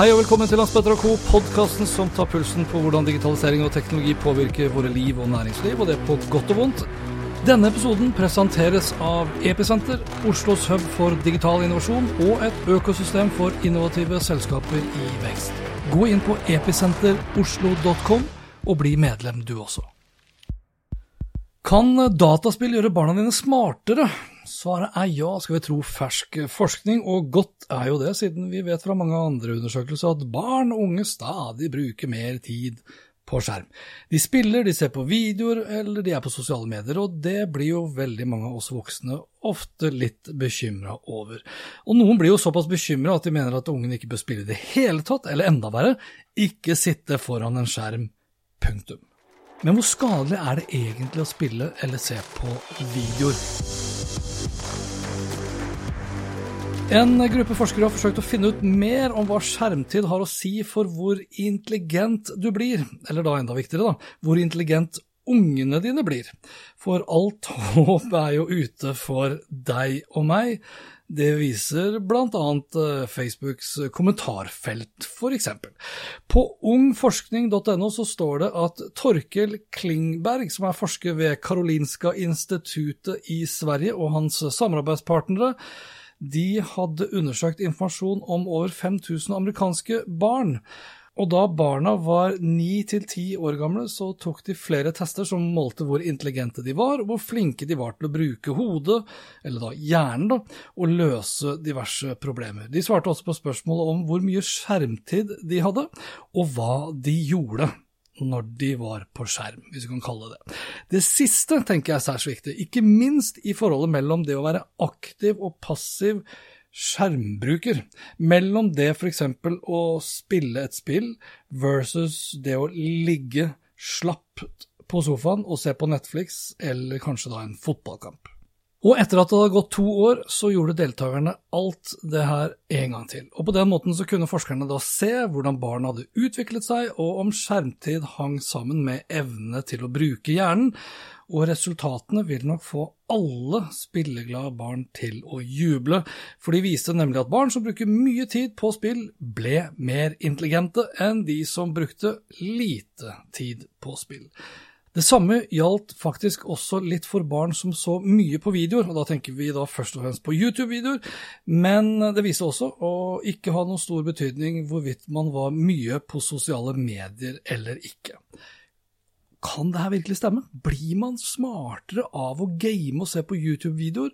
Hei og velkommen til og Co., podkasten som tar pulsen på hvordan digitalisering og teknologi påvirker våre liv og næringsliv, og det på godt og vondt. Denne episoden presenteres av Episenter, Oslos hub for digital innovasjon og et økosystem for innovative selskaper i vekst. Gå inn på episenteroslo.com og bli medlem du også. Kan dataspill gjøre barna dine smartere? Svaret er ja, skal vi tro fersk forskning, og godt er jo det, siden vi vet fra mange andre undersøkelser at barn og unge stadig bruker mer tid på skjerm. De spiller, de ser på videoer, eller de er på sosiale medier, og det blir jo veldig mange av oss voksne ofte litt bekymra over. Og noen blir jo såpass bekymra at de mener at ungen ikke bør spille i det hele tatt, eller enda verre, ikke sitte foran en skjerm. Punktum. Men hvor skadelig er det egentlig å spille eller se på videoer? En gruppe forskere har forsøkt å finne ut mer om hva skjermtid har å si for hvor intelligent du blir, eller da enda viktigere, da, hvor intelligent ungene dine blir. For alt håp er jo ute for deg og meg. Det viser bl.a. Eh, Facebooks kommentarfelt, f.eks. På ungforskning.no så står det at Torkel Klingberg, som er forsker ved Karolinska instituttet i Sverige, og hans samarbeidspartnere, de hadde undersøkt informasjon om over 5000 amerikanske barn. Og da barna var ni til ti år gamle, så tok de flere tester som målte hvor intelligente de var, og hvor flinke de var til å bruke hodet, eller da hjernen, da, og løse diverse problemer. De svarte også på spørsmålet om hvor mye skjermtid de hadde, og hva de gjorde når de var på skjerm, hvis vi kan kalle det det. Siste tenker jeg er særs viktig, ikke minst i forholdet mellom det å være aktiv og passiv skjermbruker. Mellom det f.eks. å spille et spill versus det å ligge slapp på sofaen og se på Netflix, eller kanskje da en fotballkamp. Og etter at det hadde gått to år, så gjorde deltakerne alt det her en gang til. Og på den måten så kunne forskerne da se hvordan barn hadde utviklet seg, og om skjermtid hang sammen med evnene til å bruke hjernen. Og resultatene vil nok få alle spilleglade barn til å juble, for de viste nemlig at barn som bruker mye tid på spill, ble mer intelligente enn de som brukte lite tid på spill. Det samme gjaldt faktisk også litt for barn som så mye på videoer, og da tenker vi da først og fremst på YouTube-videoer, men det viser også å ikke ha noen stor betydning hvorvidt man var mye på sosiale medier eller ikke. Kan det her virkelig stemme? Blir man smartere av å game og se på YouTube-videoer?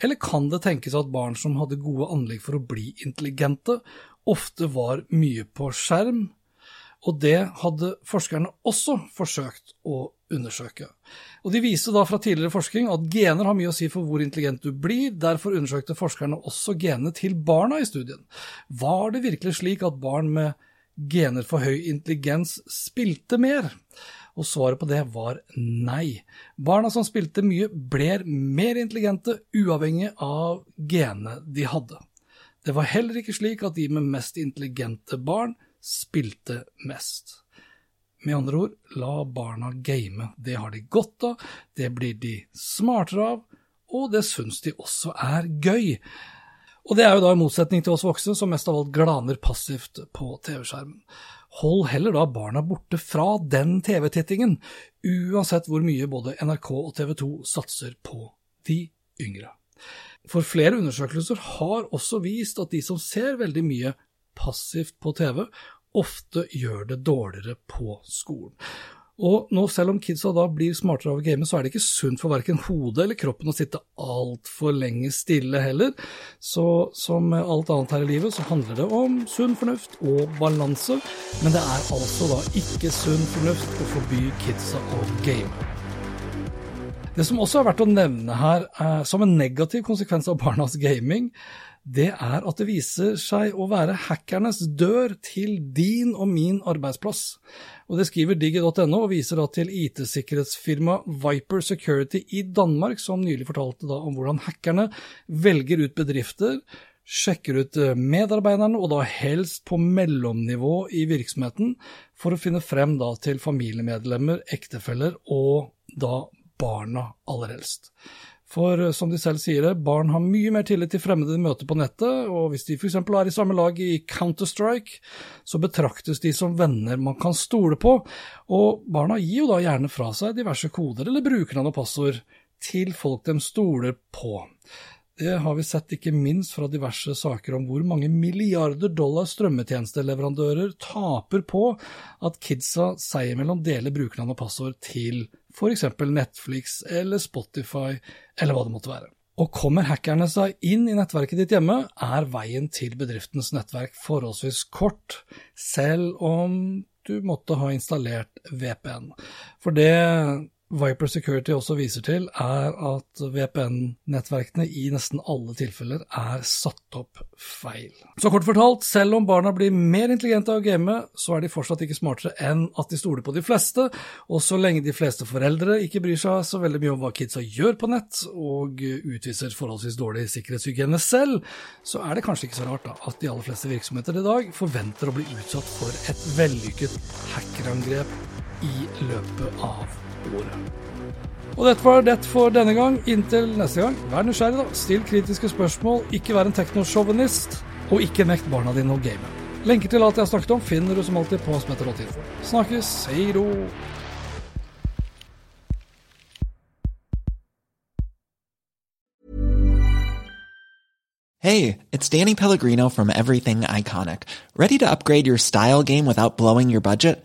Eller kan det tenkes at barn som hadde gode anlegg for å bli intelligente, ofte var mye på skjerm, og det hadde forskerne også forsøkt å undersøke. Og De viste da fra tidligere forskning at gener har mye å si for hvor intelligent du blir, derfor undersøkte forskerne også genene til barna i studien. Var det virkelig slik at barn med gener for høy intelligens spilte mer? Og svaret på det var nei. Barna som spilte mye, ble mer intelligente uavhengig av genene de hadde. Det var heller ikke slik at de med mest intelligente barn spilte mest. Med andre ord, la barna game. Det har de godt av, det blir de smartere av, og det syns de også er gøy. Og det er jo da i motsetning til oss voksne, som mest av alt glaner passivt på TV-skjermen. Hold heller da barna borte fra den TV-tittingen, uansett hvor mye både NRK og TV 2 satser på de yngre. For flere undersøkelser har også vist at de som ser veldig mye passivt på TV, ofte gjør det dårligere på skolen. Og nå, selv om kidsa da blir smartere av å game, så er det ikke sunt for verken hodet eller kroppen å sitte altfor lenge stille heller. Så som alt annet her i livet, så handler det om sunn fornuft og balanse. Men det er altså da ikke sunn fornuft å forby kidsa å game. Det som også er verdt å nevne her, eh, som en negativ konsekvens av barnas gaming, det er at det viser seg å være hackernes dør til din og min arbeidsplass. Og Det skriver digi.no og viser da til IT-sikkerhetsfirmaet Viper Security i Danmark, som nylig fortalte da om hvordan hackerne velger ut bedrifter, sjekker ut eh, medarbeiderne, og da helst på mellomnivå i virksomheten, for å finne frem til familiemedlemmer, ektefeller og da barna aller helst. For eh, som de selv sier det, barn har mye mer tillit til fremmede de møter på nettet, og hvis de f.eks. er i samme lag i Counter-Strike, så betraktes de som venner man kan stole på, og barna gir jo da gjerne fra seg diverse koder eller brukernavn og passord til folk de stoler på. Det har vi sett ikke minst fra diverse saker om hvor mange milliarder dollar strømmetjenesteleverandører taper på at kidsa seg imellom deler brukernavn og passord til f.eks. Netflix eller Spotify eller hva det måtte være. Og kommer hackerne seg inn i nettverket ditt hjemme, er veien til bedriftens nettverk forholdsvis kort, selv om du måtte ha installert VPN. For det Viper Security også viser til, er at VPN-nettverkene i nesten alle tilfeller er satt opp feil. Så kort fortalt, selv om barna blir mer intelligente av å game, så er de fortsatt ikke smartere enn at de stoler på de fleste, og så lenge de fleste foreldre ikke bryr seg så veldig mye om hva kidsa gjør på nett, og utviser forholdsvis dårlig sikkerhetshygiene selv, så er det kanskje ikke så rart da, at de aller fleste virksomheter i dag forventer å bli utsatt for et vellykket hackerangrep i løpet av ordet. Og dette var det for denne gang. Inntil neste gang, vær nysgjerrig, da. Still kritiske spørsmål, ikke vær en teknosjåvinist, og ikke nekt barna dine å game. Lenker til alt jeg har snakket om, finner du som alltid på smetteråtinfo. Snakkes, hei ro. Hey, it's Danny Pellegrino from Everything Iconic. Ready to upgrade your style game without blowing your budget?